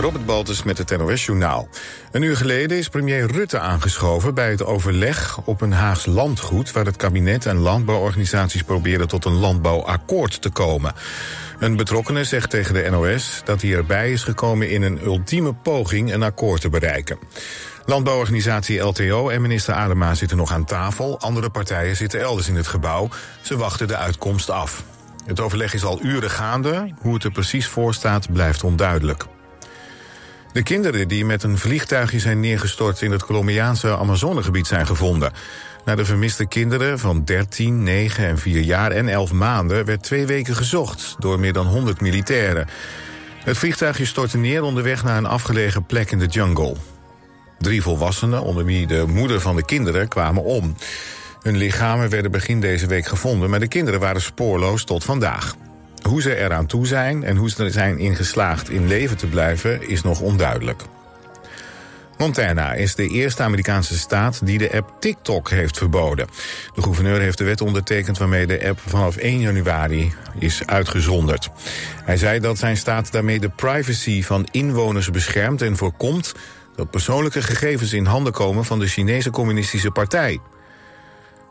Robert Baltus met het NOS-journaal. Een uur geleden is premier Rutte aangeschoven bij het overleg op een Haags landgoed... waar het kabinet en landbouworganisaties proberen tot een landbouwakkoord te komen. Een betrokkene zegt tegen de NOS dat hij erbij is gekomen in een ultieme poging een akkoord te bereiken. Landbouworganisatie LTO en minister Adema zitten nog aan tafel. Andere partijen zitten elders in het gebouw. Ze wachten de uitkomst af. Het overleg is al uren gaande. Hoe het er precies voor staat blijft onduidelijk. De kinderen die met een vliegtuigje zijn neergestort in het Colombiaanse Amazonegebied zijn gevonden. Naar de vermiste kinderen van 13, 9 en 4 jaar en 11 maanden werd twee weken gezocht door meer dan 100 militairen. Het vliegtuigje stortte neer onderweg naar een afgelegen plek in de jungle. Drie volwassenen, onder wie de moeder van de kinderen, kwamen om. Hun lichamen werden begin deze week gevonden, maar de kinderen waren spoorloos tot vandaag. Hoe ze eraan toe zijn en hoe ze er zijn ingeslaagd in leven te blijven is nog onduidelijk. Montana is de eerste Amerikaanse staat die de app TikTok heeft verboden. De gouverneur heeft de wet ondertekend waarmee de app vanaf 1 januari is uitgezonderd. Hij zei dat zijn staat daarmee de privacy van inwoners beschermt en voorkomt dat persoonlijke gegevens in handen komen van de Chinese Communistische Partij.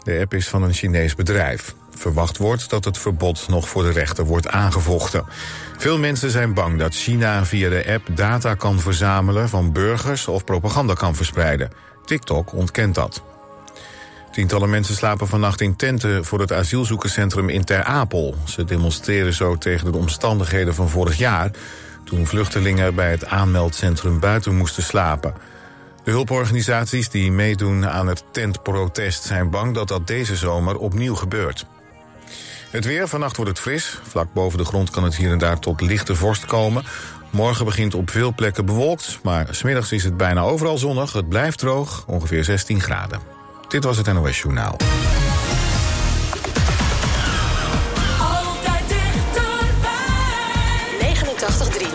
De app is van een Chinees bedrijf. Verwacht wordt dat het verbod nog voor de rechter wordt aangevochten. Veel mensen zijn bang dat China via de app data kan verzamelen van burgers of propaganda kan verspreiden. TikTok ontkent dat. Tientallen mensen slapen vannacht in tenten voor het asielzoekerscentrum in Ter Apel. Ze demonstreren zo tegen de omstandigheden van vorig jaar... toen vluchtelingen bij het aanmeldcentrum buiten moesten slapen. De hulporganisaties die meedoen aan het tentprotest zijn bang dat dat deze zomer opnieuw gebeurt. Het weer, vannacht wordt het fris. Vlak boven de grond kan het hier en daar tot lichte vorst komen. Morgen begint op veel plekken bewolkt, maar smiddags is het bijna overal zonnig. Het blijft droog, ongeveer 16 graden. Dit was het NOS Journaal. Altijd dichterbij. 89.3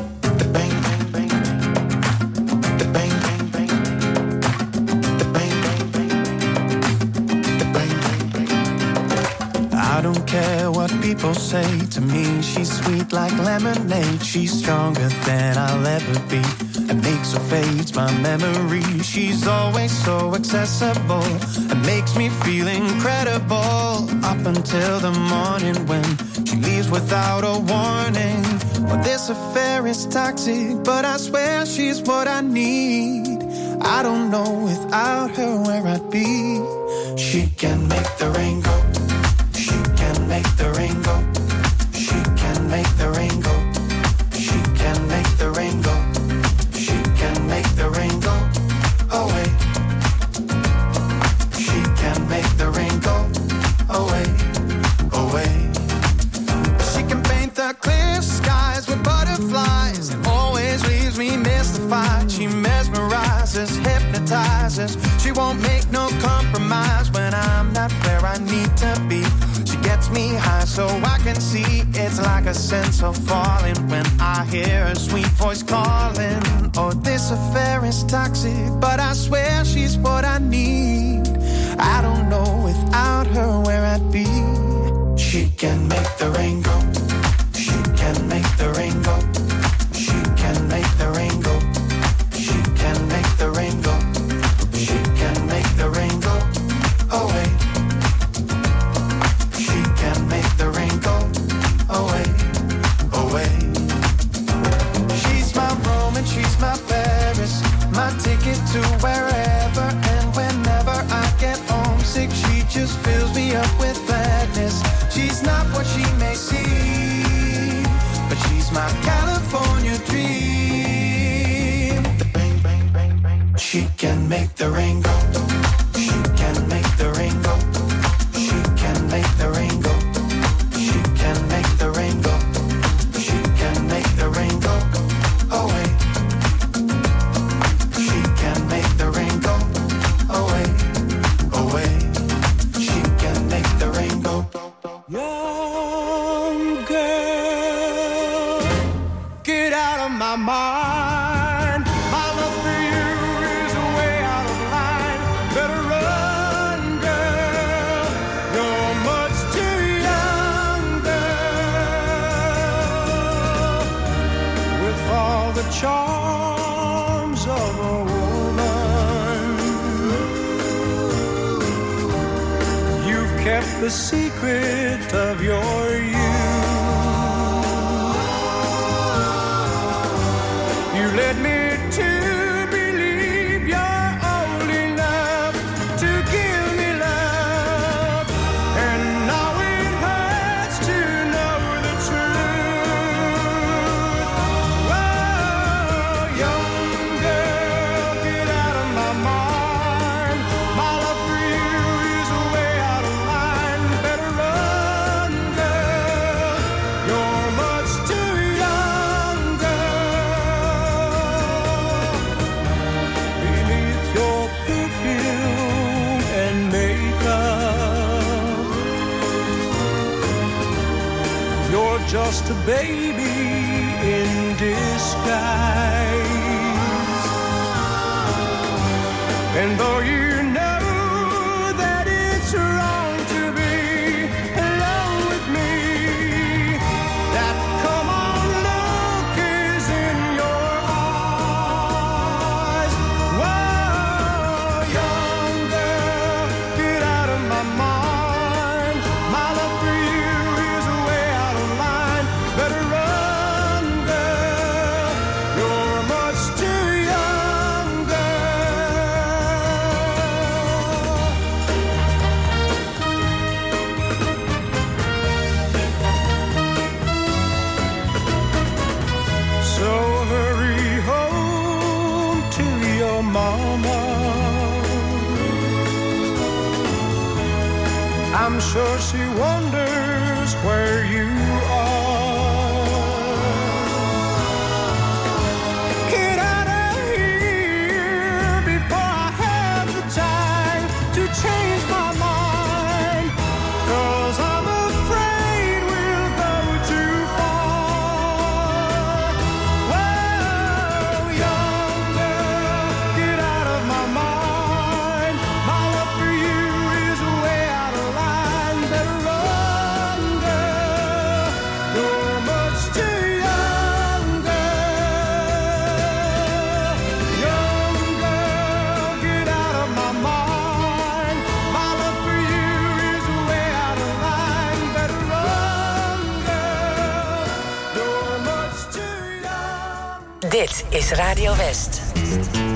care what people say to me. She's sweet like lemonade. She's stronger than I'll ever be. And makes or fades my memory. She's always so accessible. It makes me feel incredible. Up until the morning when she leaves without a warning. Well, this affair is toxic, but I swear she's what I need. I don't know without her. my mind. My love for you is way out of line. Better run, girl. You're much too young, girl. With all the charms of a woman, you've kept the secret of your. Radio West.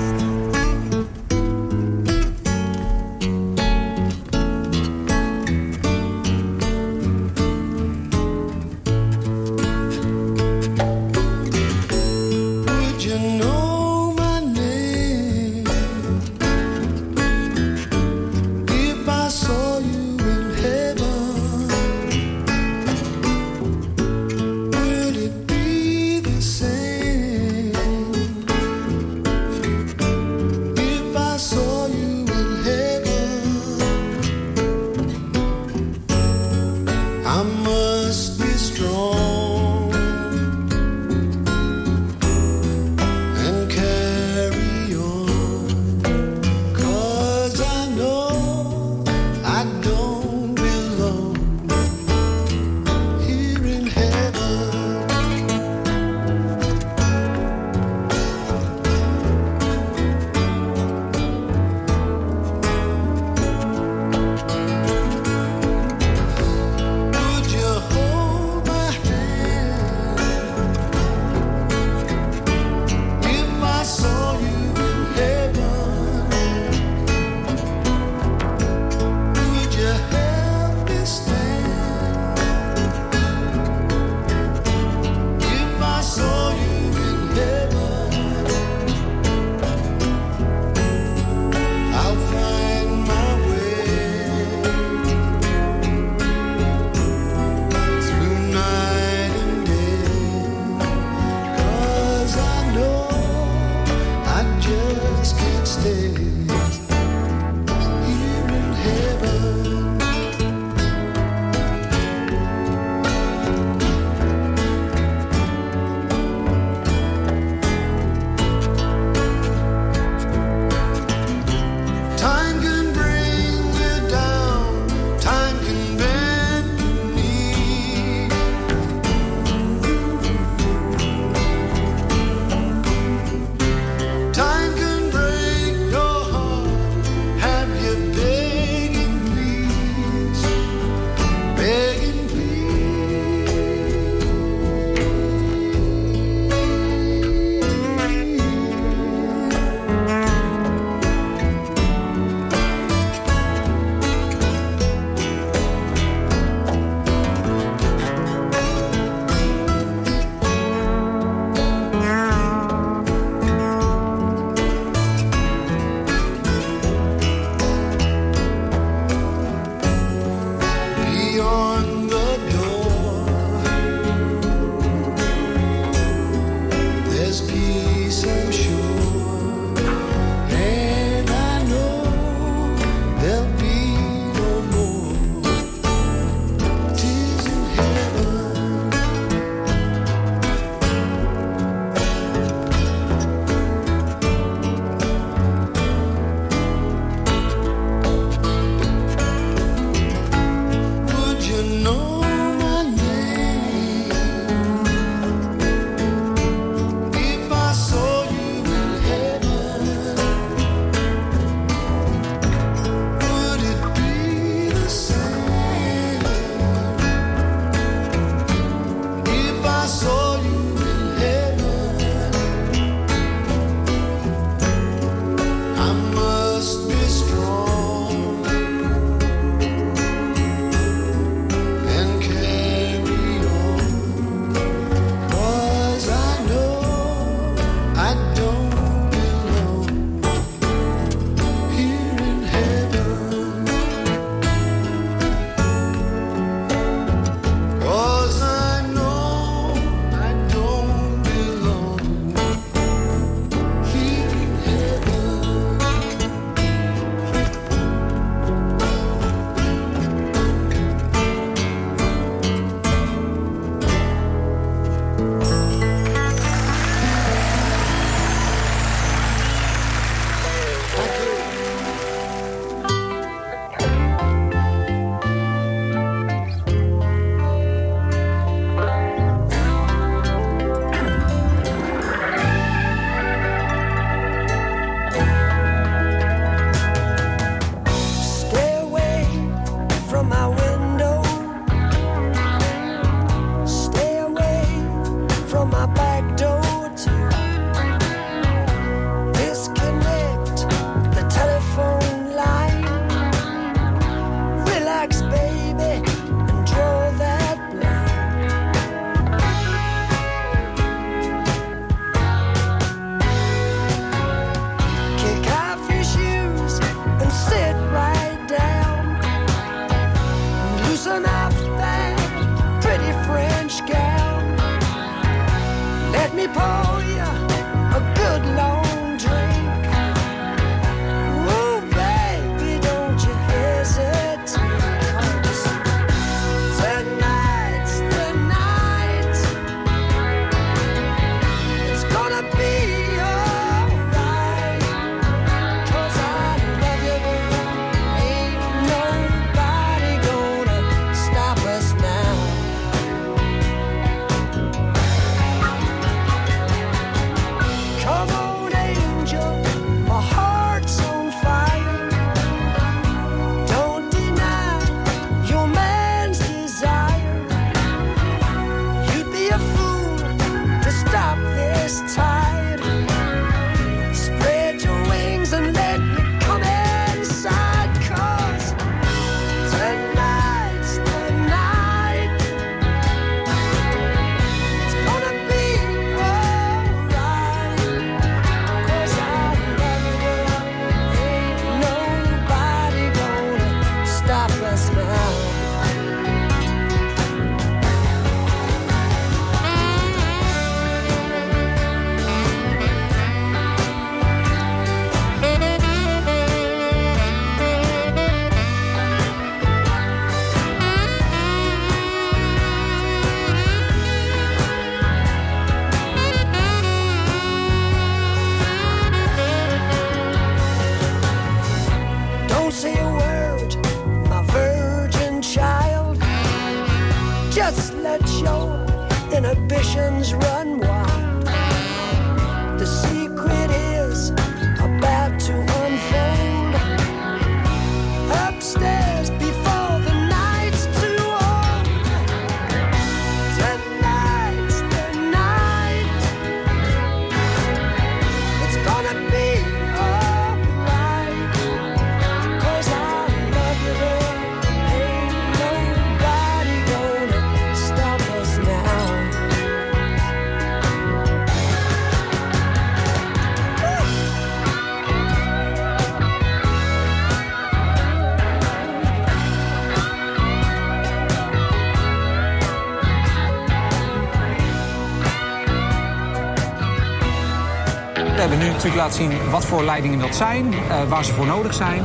Laten zien wat voor leidingen dat zijn, eh, waar ze voor nodig zijn.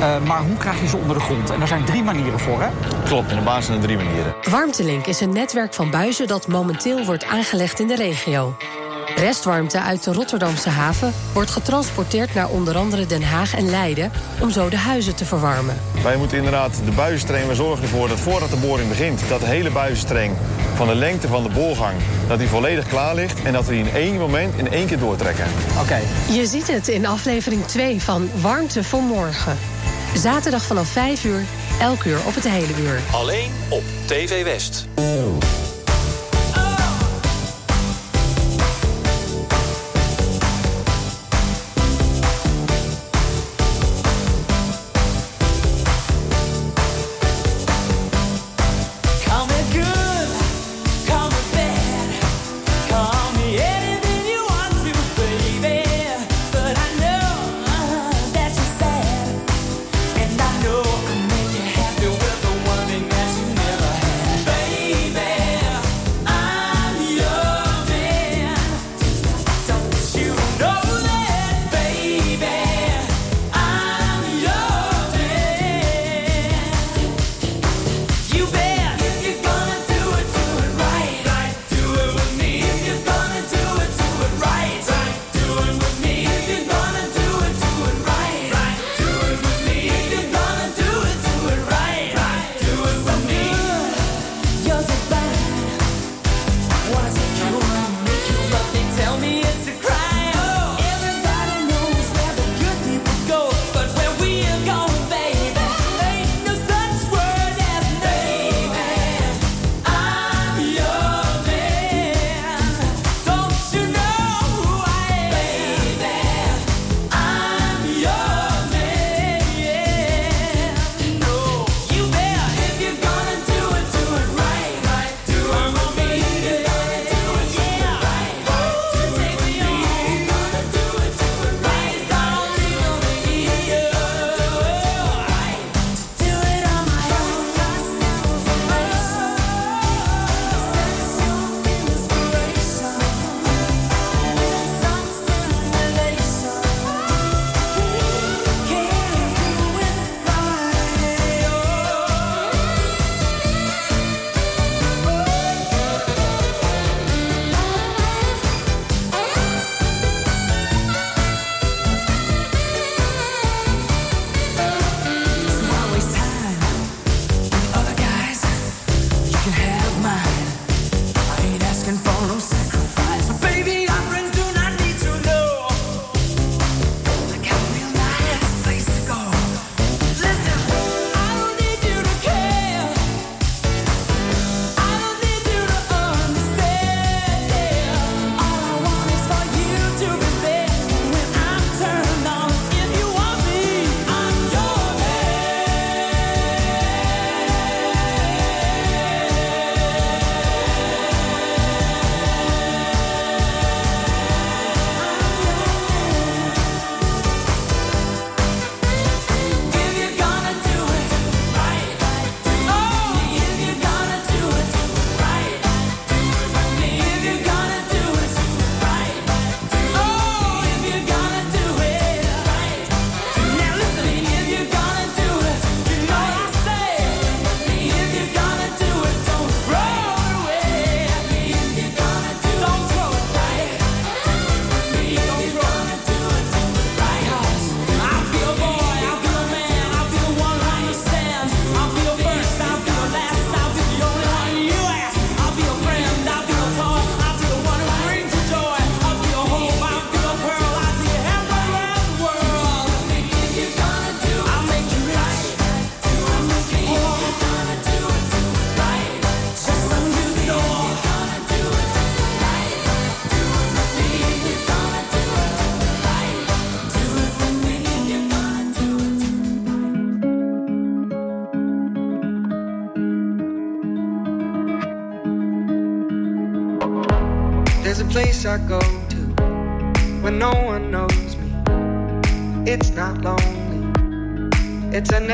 Eh, maar hoe krijg je ze onder de grond? En daar zijn drie manieren voor, hè? Klopt, in de basis zijn er drie manieren. Warmtelink is een netwerk van buizen dat momenteel wordt aangelegd in de regio. Restwarmte uit de Rotterdamse haven wordt getransporteerd naar onder andere Den Haag en Leiden om zo de huizen te verwarmen. Wij moeten inderdaad de buizenstreng, we zorgen ervoor dat voordat de boring begint... dat de hele buizenstreng van de lengte van de boorgang, dat die volledig klaar ligt... en dat we die in één moment in één keer doortrekken. Oké. Je ziet het in aflevering 2 van Warmte voor Morgen. Zaterdag vanaf 5 uur, elk uur op het hele uur. Alleen op TV West.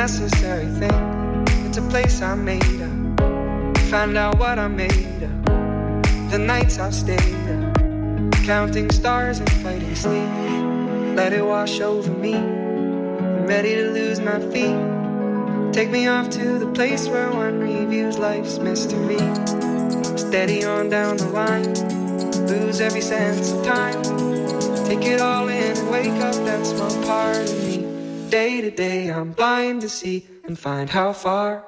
Necessary thing. It's a place I made up. Find out what I made up. The nights I've stayed up, counting stars and fighting sleep. Let it wash over me. I'm ready to lose my feet. Take me off to the place where one reviews life's mystery. Steady on down the line, lose every sense of time. Take it all in and wake up that small part. Day to day, I'm blind to see and find how far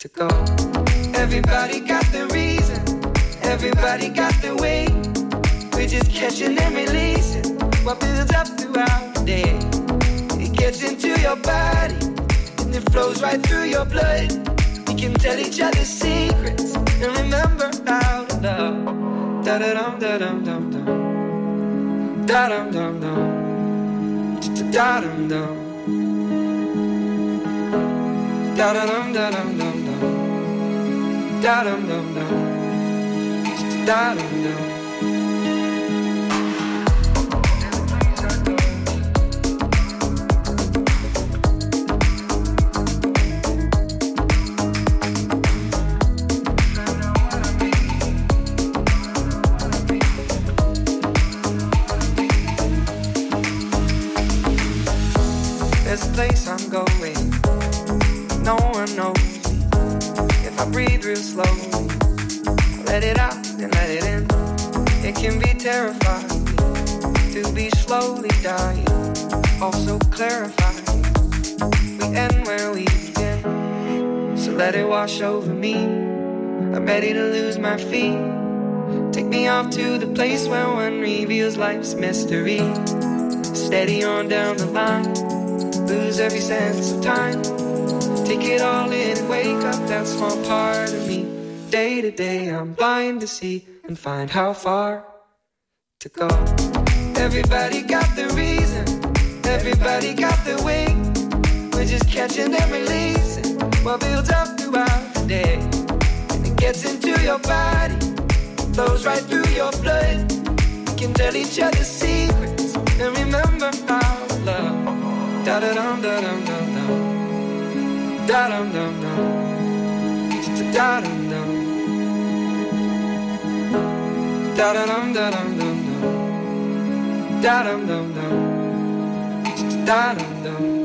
to go. Everybody got the reason, everybody got the way. We're just catching and releasing what builds up throughout the day. It gets into your body and it flows right through your blood. We can tell each other secrets and remember how to love. Da da dum da dum dum dum. Da dum dum dum. Da dum dum. Da dum da dum dum dum. Da dum dum dum. Da dum dum. Slowly dying. Also clarifying. We end where we begin. So let it wash over me. I'm ready to lose my feet. Take me off to the place where one reveals life's mystery. Steady on down the line, lose every sense of time. Take it all in and wake up that small part of me. Day to day, I'm blind to see and find how far to go. Everybody got the reason, everybody got the way. We're just catching and releasing what builds up throughout the day. And it gets into your body, flows right through your blood. We can tell each other secrets and remember to love. Da da dum da dum dum dum. Da dum dum dum. Da dum dum da dum dum dum. Da dum dum dum. Da dum dum.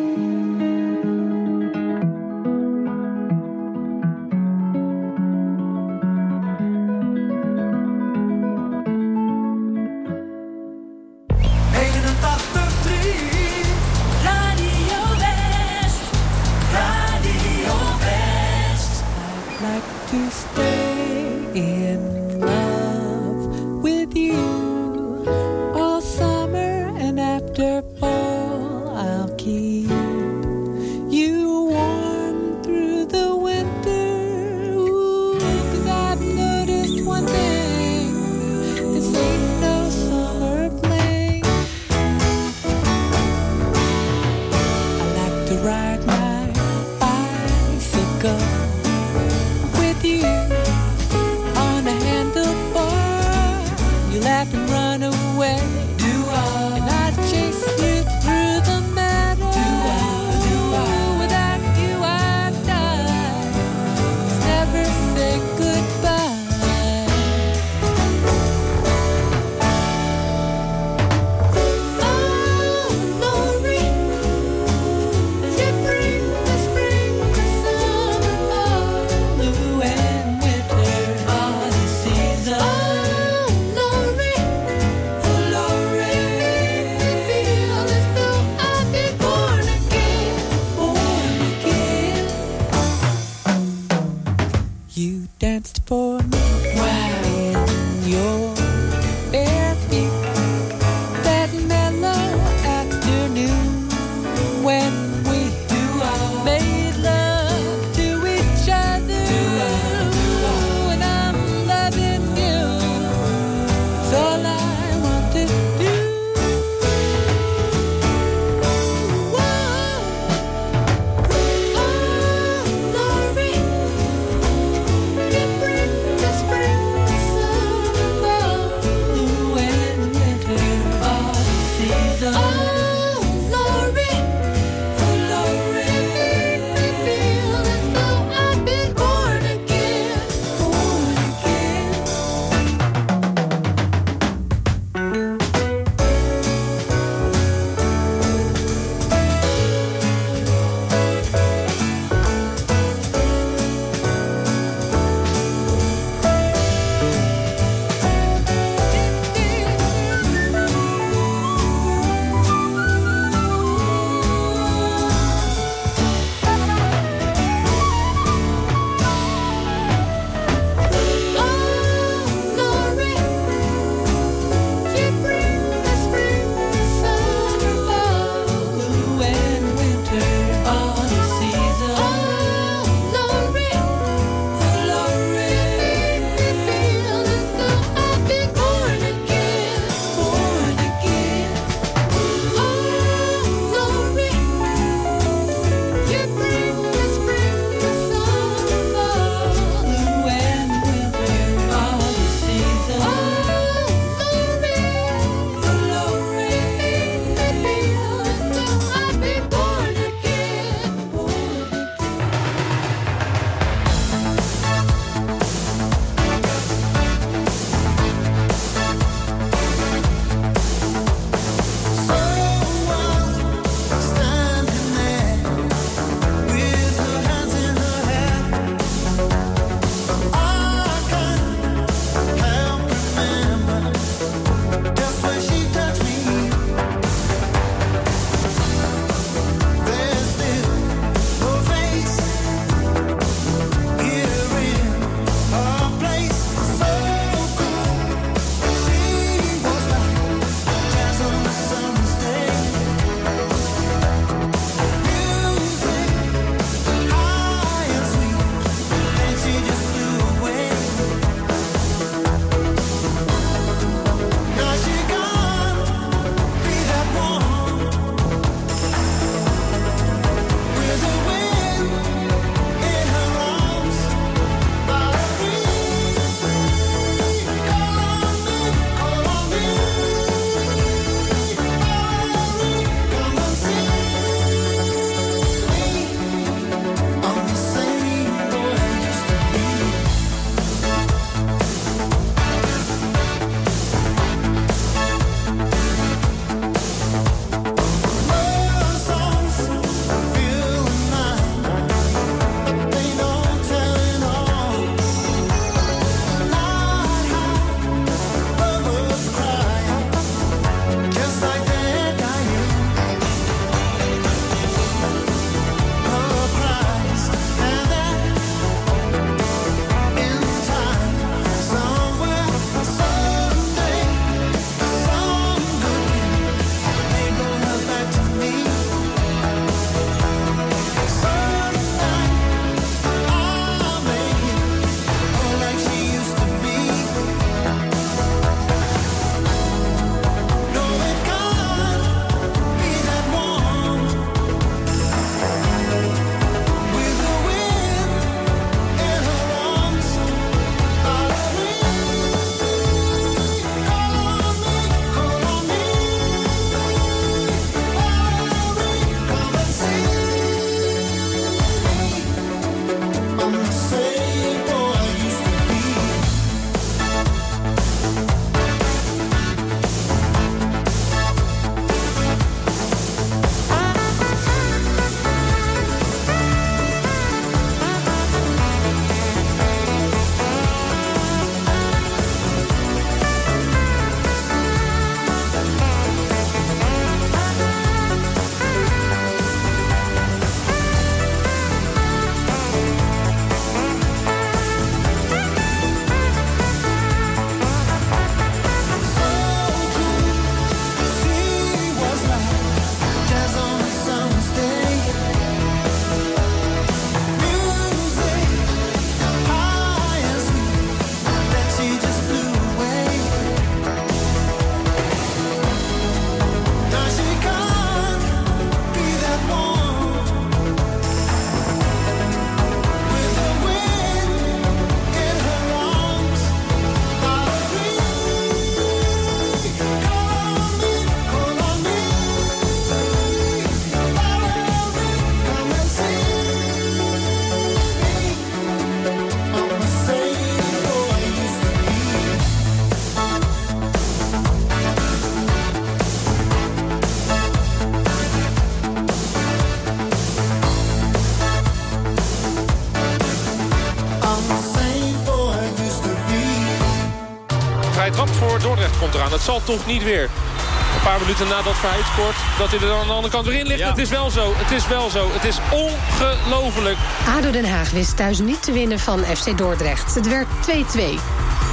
Vrij trap voor Dordrecht komt eraan. Het zal toch niet weer. Een paar minuten nadat dat scoort, dat hij er dan aan de andere kant weer in ligt. Het is wel zo, het is wel zo. Het is ongelooflijk. ADO Den Haag wist thuis niet te winnen van FC Dordrecht. Het werd 2-2.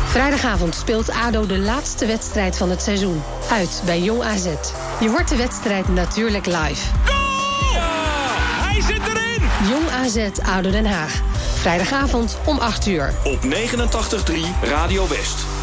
Vrijdagavond speelt ADO de laatste wedstrijd van het seizoen. Uit bij Jong AZ. Je hoort de wedstrijd natuurlijk live. Goal! Hij zit erin! Jong AZ, ADO Den Haag. Vrijdagavond om 8 uur. Op 89.3 Radio West.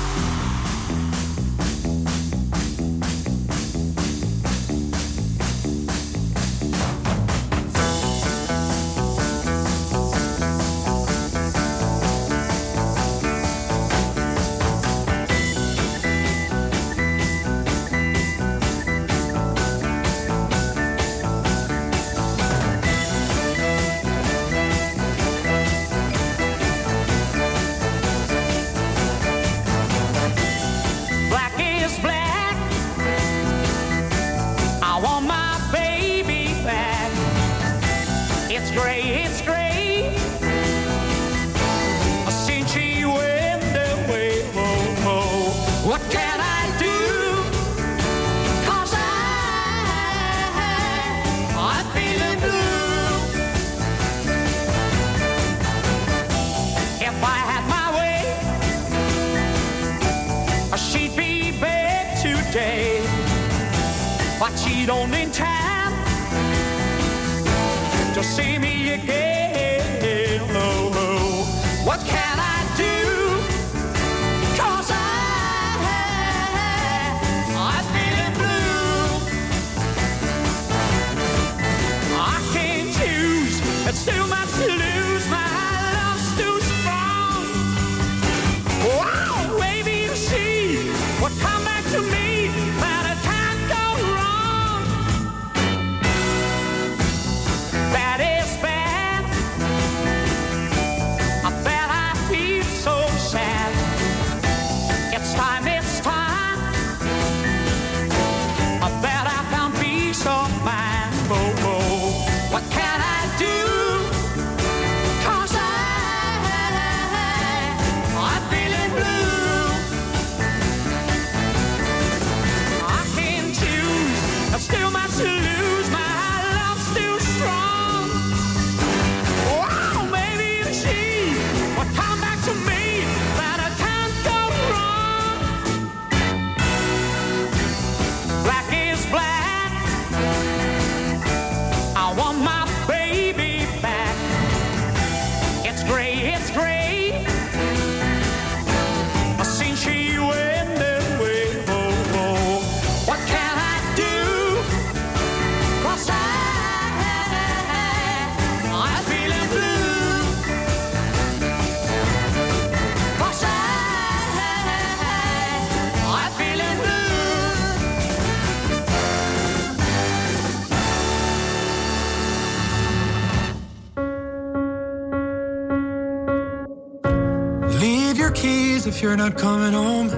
you're not coming home.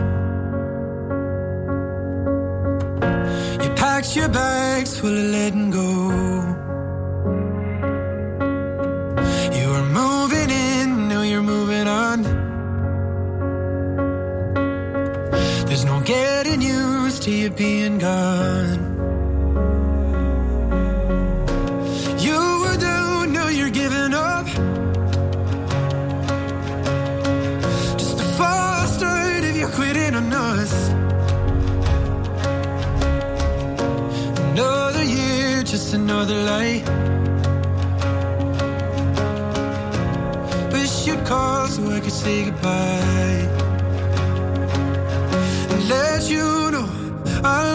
You packed your bags full of letting go. You were moving in, now you're moving on. There's no getting used to you being gone. call so I could say goodbye. And let you know I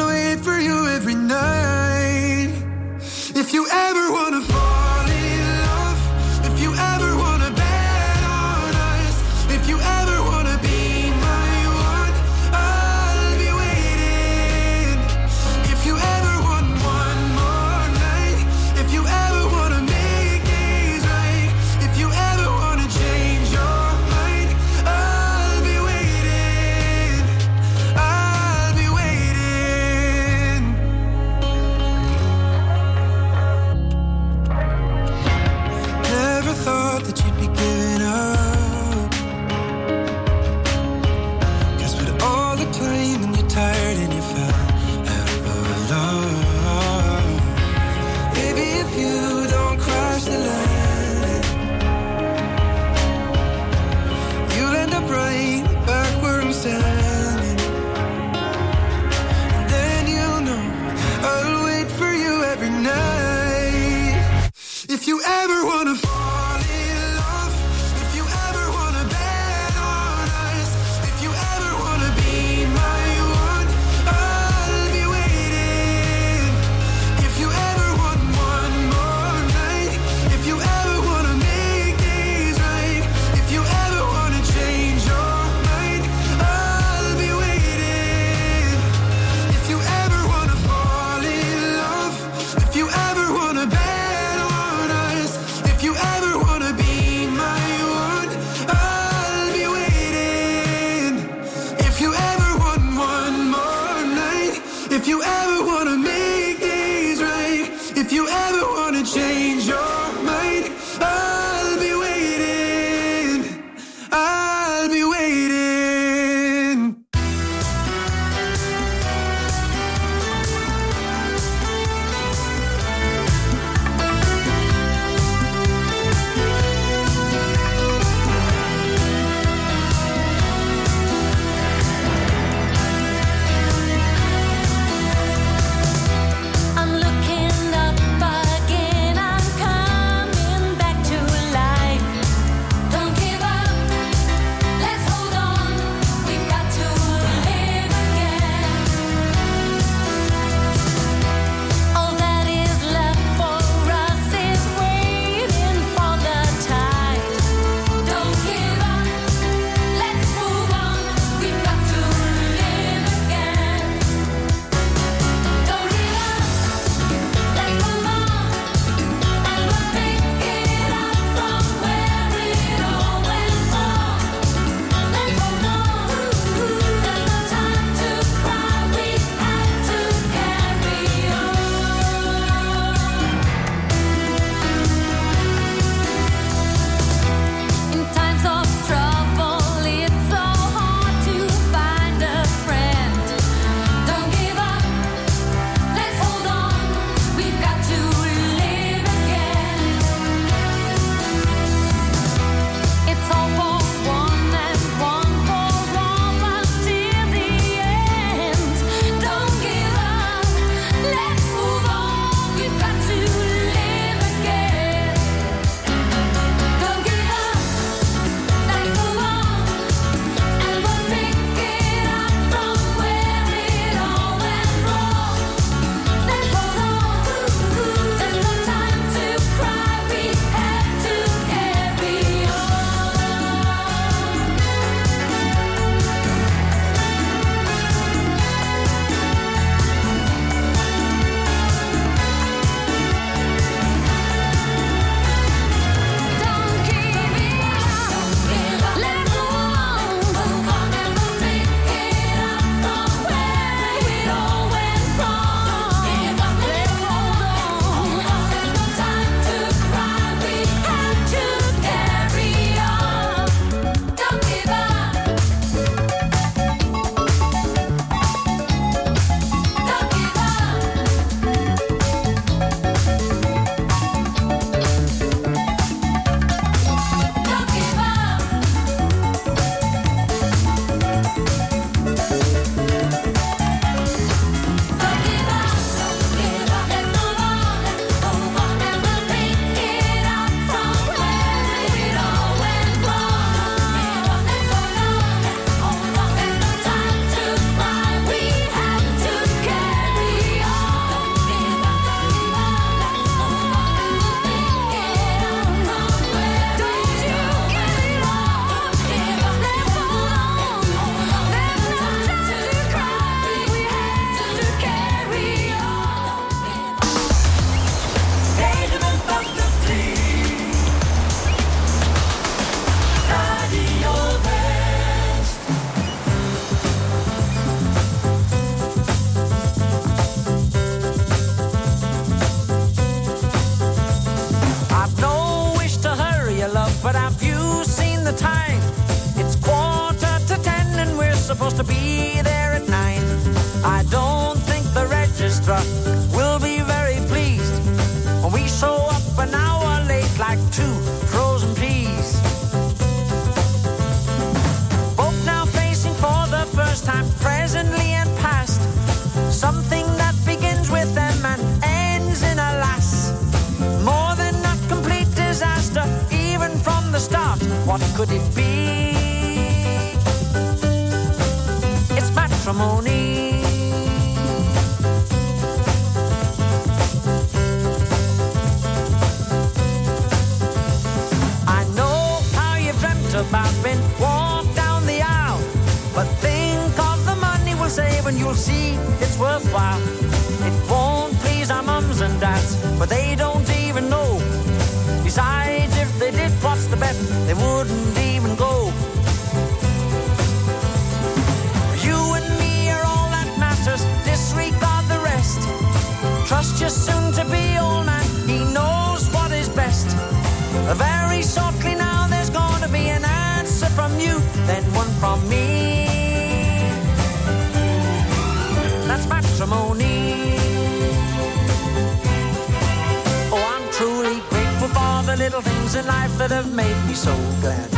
that have made me so glad.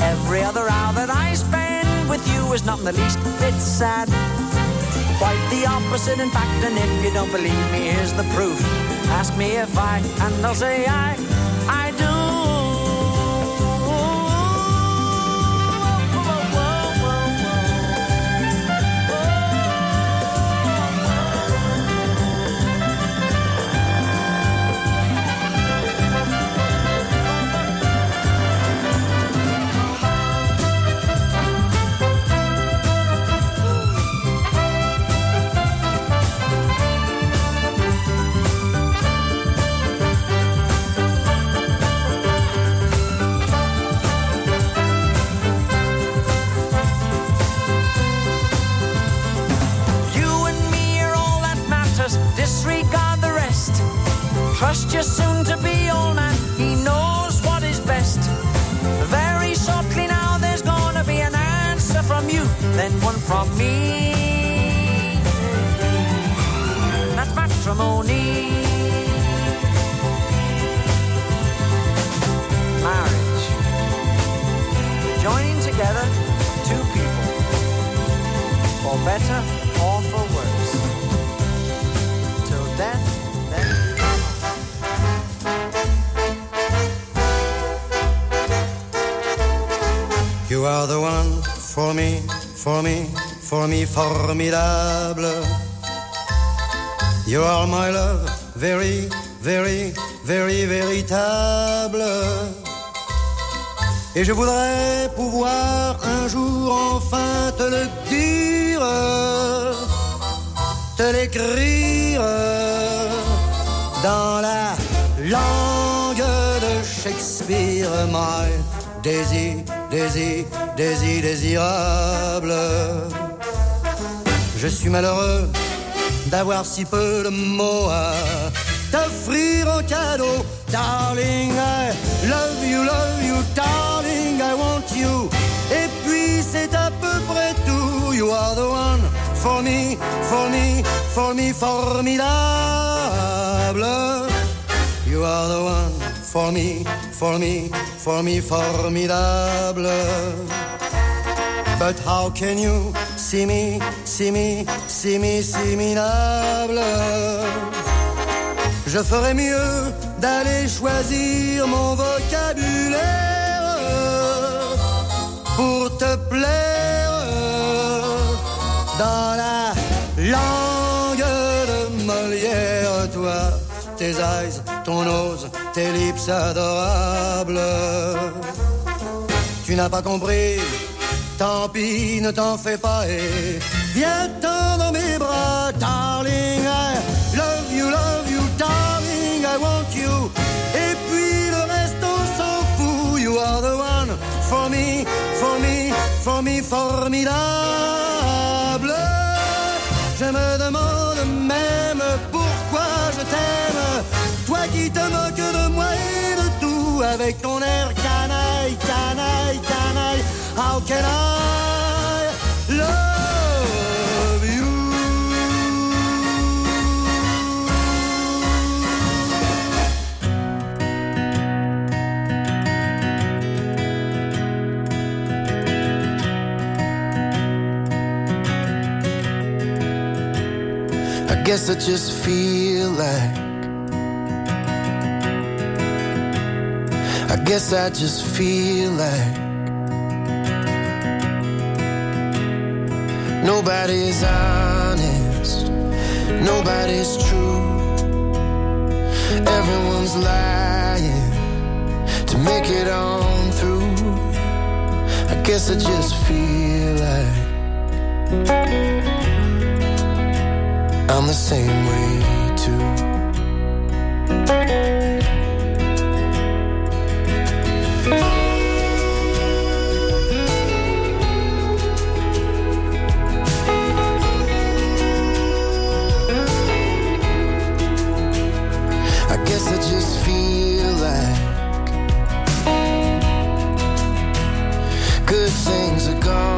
Every other hour that I spend with you is not in the least bit sad. Quite the opposite, in fact, and if you don't believe me, here's the proof. Ask me if I, and I'll say I, for me, formidable. You are my love, very, very, very véritable. Et je voudrais pouvoir un jour enfin te le dire, te l'écrire dans la langue de Shakespeare, my désir, désir, désir, désirable. Je suis malheureux d'avoir si peu de mots à t'offrir en cadeau. Darling, I love you, love you, darling, I want you. Et puis c'est à peu près tout. You are the one for me, for me, for me, formidable. You are the one for me, for me, for me, formidable. But how can you see me, me, see me, see me, Je ferais mieux d'aller choisir mon vocabulaire pour te plaire dans la langue de Molière, toi, tes eyes, ton nose, tes lips adorables. Tu n'as pas compris, tant pis, ne t'en fais pas et viens-t'en dans mes bras, darling. I love you, love you, darling, I want you. Et puis le reste, on s'en fout. You are the one for me, for me, for me, formidable. Je me demande même pourquoi je t'aime. Toi qui te moques de moi et de tout avec ton air canaille, canaille, canaille. How can I I just feel like I guess I just feel like nobody's honest, nobody's true. Everyone's lying to make it on through. I guess I just feel like I'm the same way too. I guess I just feel like good things are gone.